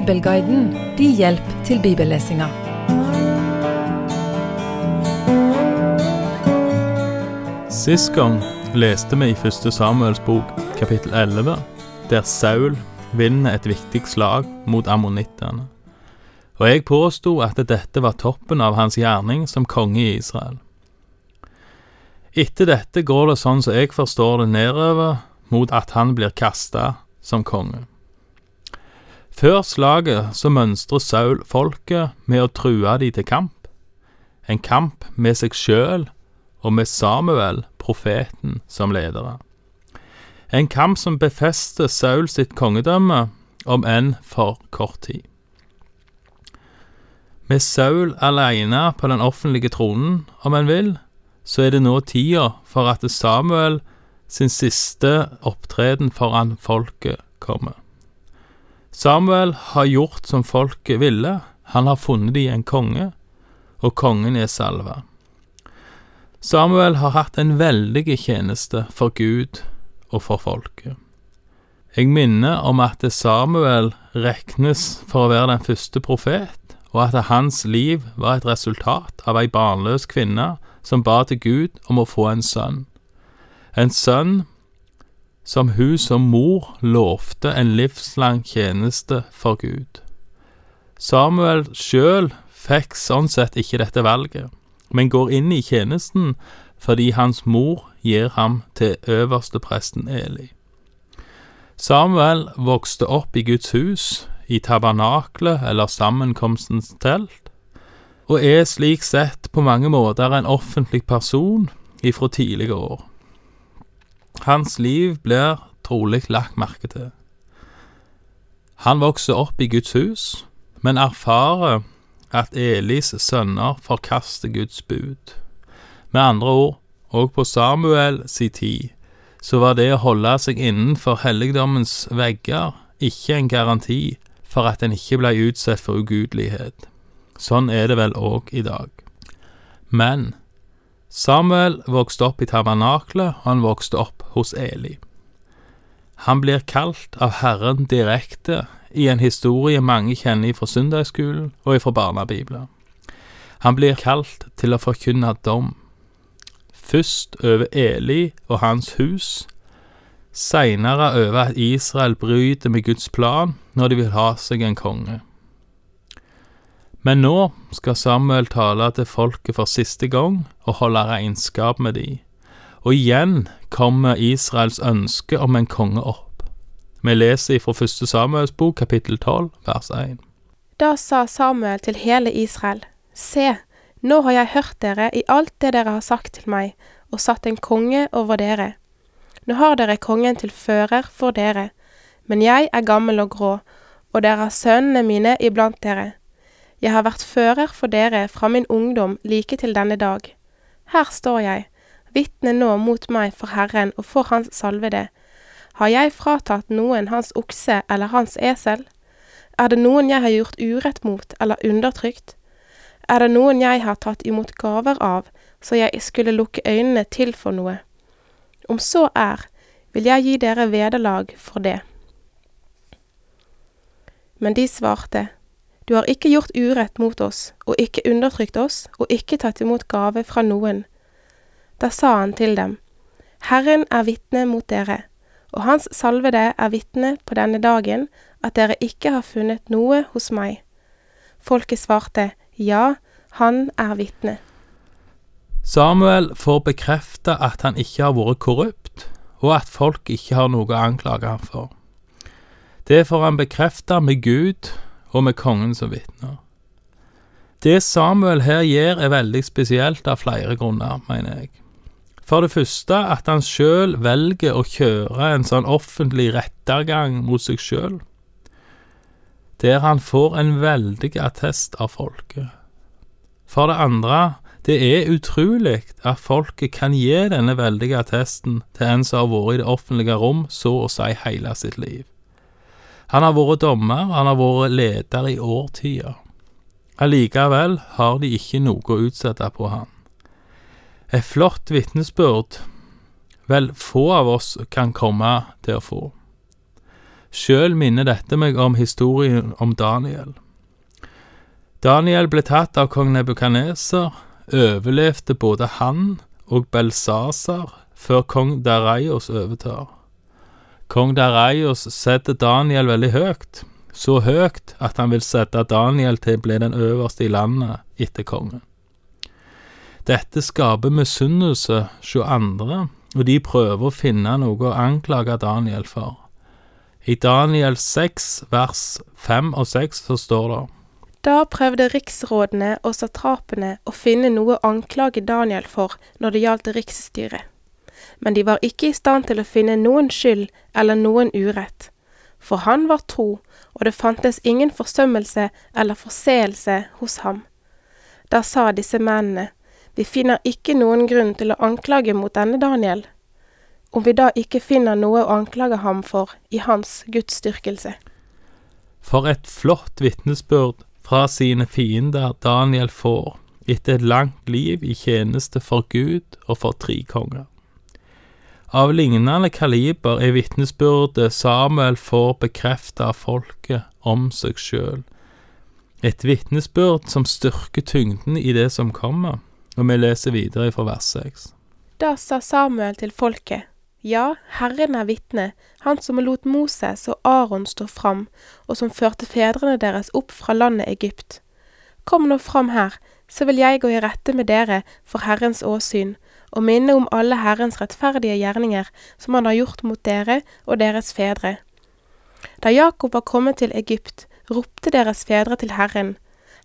Bibelguiden din hjelp til bibellesinga. Sist gang leste vi i første Samuels bok, kapittel 11, der Saul vinner et viktig slag mot ammonittene. Og jeg påsto at dette var toppen av hans gjerning som konge i Israel. Etter dette går det sånn som jeg forstår det, nedover mot at han blir kasta som konge. Før slaget så mønstrer Saul folket med å true de til kamp. En kamp med seg sjøl og med Samuel, profeten, som ledere. En kamp som befester Saul sitt kongedømme, om enn for kort tid. Med Saul alene på den offentlige tronen, om en vil, så er det nå tida for at Samuel sin siste opptreden foran folket kommer. Samuel har gjort som folket ville, han har funnet de en konge, og kongen er salva. Samuel har hatt en veldig tjeneste for Gud og for folket. Jeg minner om at Samuel regnes for å være den første profet, og at hans liv var et resultat av ei barnløs kvinne som ba til Gud om å få en sønn. En sønn som hun som mor lovte en livslang tjeneste for Gud. Samuel sjøl fikk sånn sett ikke dette valget, men går inn i tjenesten fordi hans mor gir ham til øverstepresten Eli. Samuel vokste opp i Guds hus, i tabernaklet eller sammenkomstens telt, og er slik sett på mange måter en offentlig person ifra tidlige år. Hans liv blir trolig lagt merke til. Han vokser opp i Guds hus, men erfarer at Elis sønner forkaster Guds bud. Med andre ord, og på Samuel si tid, så var det å holde seg innenfor helligdommens vegger ikke en garanti for at en ikke ble utsatt for ugudelighet. Sånn er det vel òg i dag. Men Samuel vokste opp i tabernaklet, og han vokste opp hos Eli. Han blir kalt av Herren direkte i en historie mange kjenner fra søndagsskolen og fra barnebibler. Han blir kalt til å forkynne dom, først over Eli og hans hus, seinere over at Israel bryter med Guds plan når de vil ha seg en konge. Men nå skal Samuel tale til folket for siste gang og holde regnskap med de, og igjen kommer Israels ønske om en konge opp. Vi leser fra første Samuels bok, kapittel 12, vers 1. Da sa Samuel til hele Israel, Se, nå har jeg hørt dere i alt det dere har sagt til meg, og satt en konge over dere. Nå har dere kongen til fører for dere, men jeg er gammel og grå, og dere har sønnene mine iblant dere. Jeg har vært fører for dere fra min ungdom like til denne dag. Her står jeg, vitne nå mot meg for Herren og for Hans salvede. Har jeg fratatt noen hans okse eller hans esel? Er det noen jeg har gjort urett mot eller undertrykt? Er det noen jeg har tatt imot gaver av, så jeg skulle lukke øynene til for noe? Om så er, vil jeg gi dere vederlag for det. Men de svarte, Du har ikke gjort urett mot oss, og ikke undertrykt oss, og ikke tatt imot gave fra noen. Da sa han til dem, Herren er vitne mot dere, og Hans salvede er vitne på denne dagen at dere ikke har funnet noe hos meg. Folket svarte, Ja, han er vitne. Samuel får bekrefte at han ikke har vært korrupt, og at folk ikke har noe å anklage ham for. Det får han bekrefte med Gud og med kongen som vitner. Det Samuel her gjør, er veldig spesielt av flere grunner, mener jeg. For det første at han sjøl velger å kjøre en sånn offentlig rettergang mot seg sjøl, der han får en veldig attest av folket. For det andre, det er utrolig at folket kan gi denne veldige attesten til en som har vært i det offentlige rom så å si hele sitt liv. Han har vært dommer, han har vært leder i årtier. Allikevel har de ikke noe å utsette på han. Et flott vitnesbyrd vel få av oss kan komme til å få. Sjøl minner dette meg om historien om Daniel. Daniel ble tatt av kong Nebukaneser, overlevde både han og Belsasar før kong Dareios overtar. Kong Dareios setter Daniel veldig høyt, så høyt at han vil sette Daniel til å bli den øverste i landet etter kongen. Dette skaper misunnelse hos andre, og de prøver å finne noe å anklage Daniel for. I Daniel 6 vers 5 og 6 så står det Da prøvde riksrådene og satrapene å finne noe å anklage Daniel for når det gjaldt riksstyret. Men de var ikke i stand til å finne noen skyld eller noen urett. For han var tro, og det fantes ingen forsømmelse eller forseelse hos ham. Da sa disse mennene, vi finner ikke noen grunn til å anklage mot denne Daniel, om vi da ikke finner noe å anklage ham for i hans gudsdyrkelse. For et flott vitnesbyrd fra sine fiender Daniel får etter et langt liv i tjeneste for Gud og for tre konger. Av lignende kaliber er vitnesbyrdet Samuel får bekreftet av folket om seg sjøl. Et vitnesbyrd som styrker tyngden i det som kommer, og vi leser videre fra vers 6. Da sa Samuel til folket, Ja, Herren er vitne, han som lot Moses og Aron stå fram, og som førte fedrene deres opp fra landet Egypt. Kom nå fram her, så vil jeg gå i rette med dere for Herrens åsyn, og minne om alle Herrens rettferdige gjerninger som han har gjort mot dere og deres fedre. Da Jakob var kommet til Egypt, ropte deres fedre til Herren.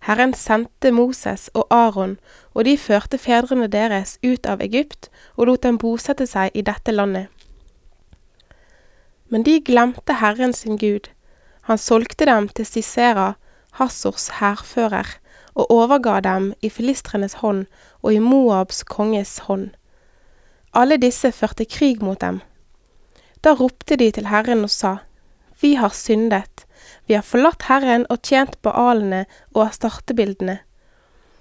Herren sendte Moses og Aron, og de førte fedrene deres ut av Egypt og lot dem bosette seg i dette landet. Men de glemte Herren sin Gud. Han solgte dem til Sisera, Hassors hærfører, og overga dem i filistrenes hånd og i Moabs konges hånd. Alle disse førte krig mot dem. Da ropte de til Herren og sa, Vi har syndet, vi har forlatt Herren og tjent baalene og astartebildene.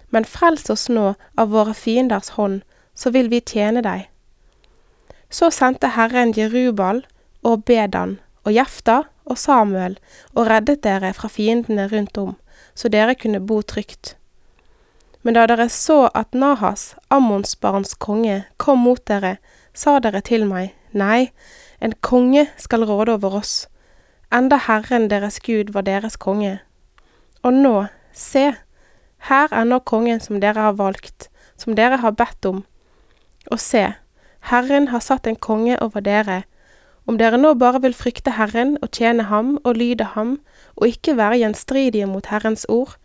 Men frels oss nå av våre fienders hånd, så vil vi tjene deg. Så sendte Herren Jerubal og Bedan og Jefta og Samuel og reddet dere fra fiendene rundt om, så dere kunne bo trygt. Men da dere så at Nahas, Ammons barns konge, kom mot dere, sa dere til meg, Nei, en konge skal råde over oss, enda Herren deres Gud var deres konge. Og nå, se, her er nå kongen som dere har valgt, som dere har bedt om. Og se, Herren har satt en konge over dere. Om dere nå bare vil frykte Herren og tjene ham og lyde ham, og ikke være gjenstridige mot Herrens ord,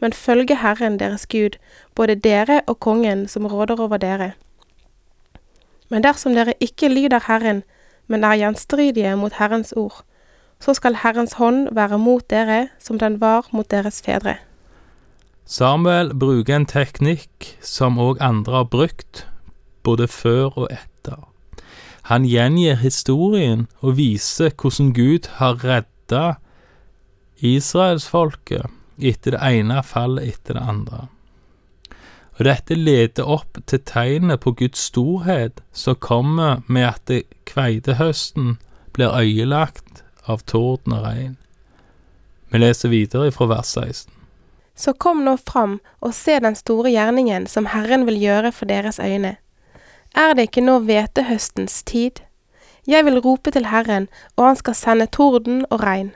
men følge Herren deres Gud, både dere og kongen som råder over dere. Men dersom dere ikke lyder Herren, men er gjenstridige mot Herrens ord, så skal Herrens hånd være mot dere som den var mot deres fedre. Samuel bruker en teknikk som òg andre har brukt, både før og etter. Han gjengir historien og viser hvordan Gud har redda israelsfolket etter det ene fallet etter det andre. Og dette leder opp til tegnet på Guds storhet som kommer med at kveitehøsten blir øyelagt av torden og regn. Vi leser videre fra vers 16. Så kom nå fram og se den store gjerningen som Herren vil gjøre for deres øyne. Er det ikke nå hvetehøstens tid? Jeg vil rope til Herren, og han skal sende torden og regn.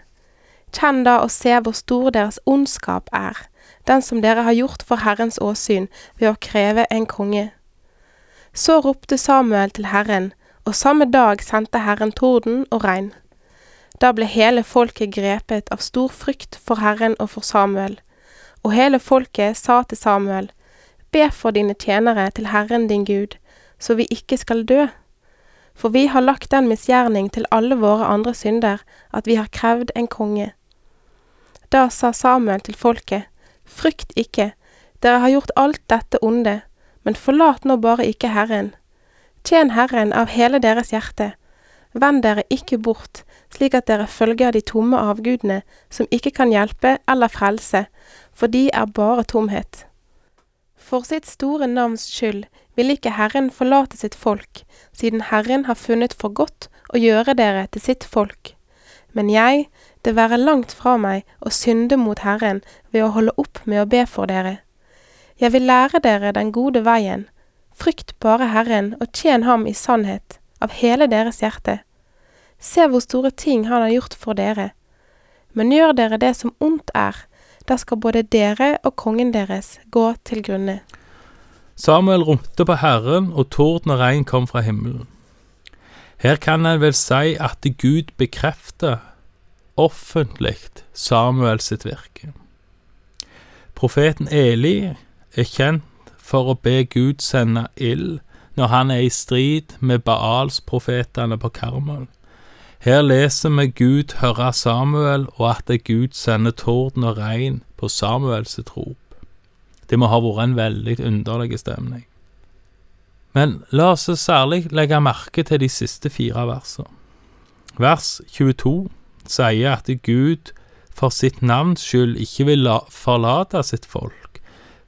Kjenn da og se hvor stor deres ondskap er, den som dere har gjort for Herrens åsyn ved å kreve en konge. Så ropte Samuel til Herren, og samme dag sendte Herren torden og regn. Da ble hele folket grepet av stor frykt for Herren og for Samuel. Og hele folket sa til Samuel, Be for dine tjenere til Herren din Gud, så vi ikke skal dø. For vi har lagt den misgjerning til alle våre andre synder, at vi har krevd en konge. Da sa Samuel til folket, Frykt ikke, dere har gjort alt dette onde, men forlat nå bare ikke Herren. Tjen Herren av hele deres hjerte. Vend dere ikke bort, slik at dere følger de tomme avgudene, som ikke kan hjelpe eller frelse, for de er bare tomhet. For sitt store navns skyld vil ikke Herren forlate sitt folk, siden Herren har funnet for godt å gjøre dere til sitt folk. Men jeg, det være langt fra meg å synde mot Herren ved å holde opp med å be for dere. Jeg vil lære dere den gode veien. Frykt bare Herren og tjen ham i sannhet, av hele deres hjerte. Se hvor store ting han har gjort for dere. Men gjør dere det som ondt er, da skal både dere og kongen deres gå til grunne. Samuel ropte på Herren, og torden og regn kom fra himmelen. Her kan en vel si at Gud bekrefter offentlig Samuel sitt virke. Profeten Eli er kjent for å be Gud sende ild når han er i strid med Baals-profetene på Karmel. Her leser vi Gud høre Samuel, og at Gud sender torden og regn på Samuels rop. Det må ha vært en veldig underlig stemning. Men la oss særlig legge merke til de siste fire versene. Vers 22 sier at Gud for sitt navns skyld ikke vil forlate sitt folk,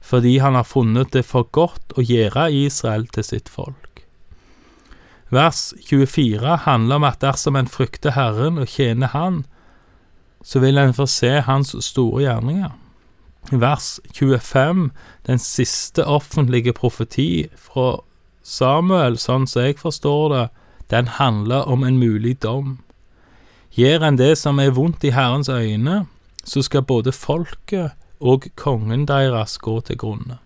fordi han har funnet det for godt å gjøre Israel til sitt folk. Vers 24 handler om at dersom en frykter Herren og tjener Han, så vil en få se Hans store gjerninger. Vers 25, den siste offentlige profeti fra Samuel, sånn som jeg forstår det, den handler om en mulig dom. Gjør en det som er vondt i Herrens øyne, så skal både folket og kongen deres gå til grunne.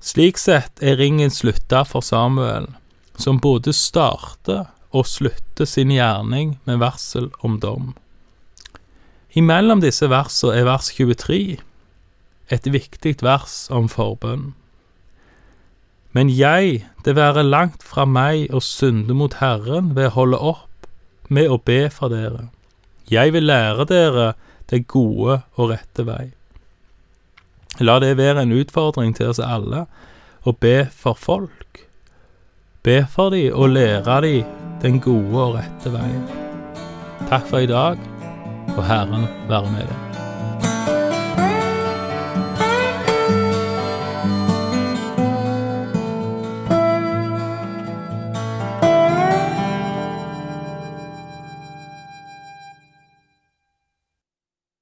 Slik sett er ringen slutta for Samuel, som både starter og slutter sin gjerning med varsel om dom. Imellom disse versene er vers 23 et viktig vers om forbønn. Men jeg, det være langt fra meg å synde mot Herren ved å holde opp med å be for dere. Jeg vil lære dere det gode og rette vei. La det være en utfordring til oss alle å be for folk. Be for dem og lære dem den gode og rette veien. Takk for i dag og Herren være med deg.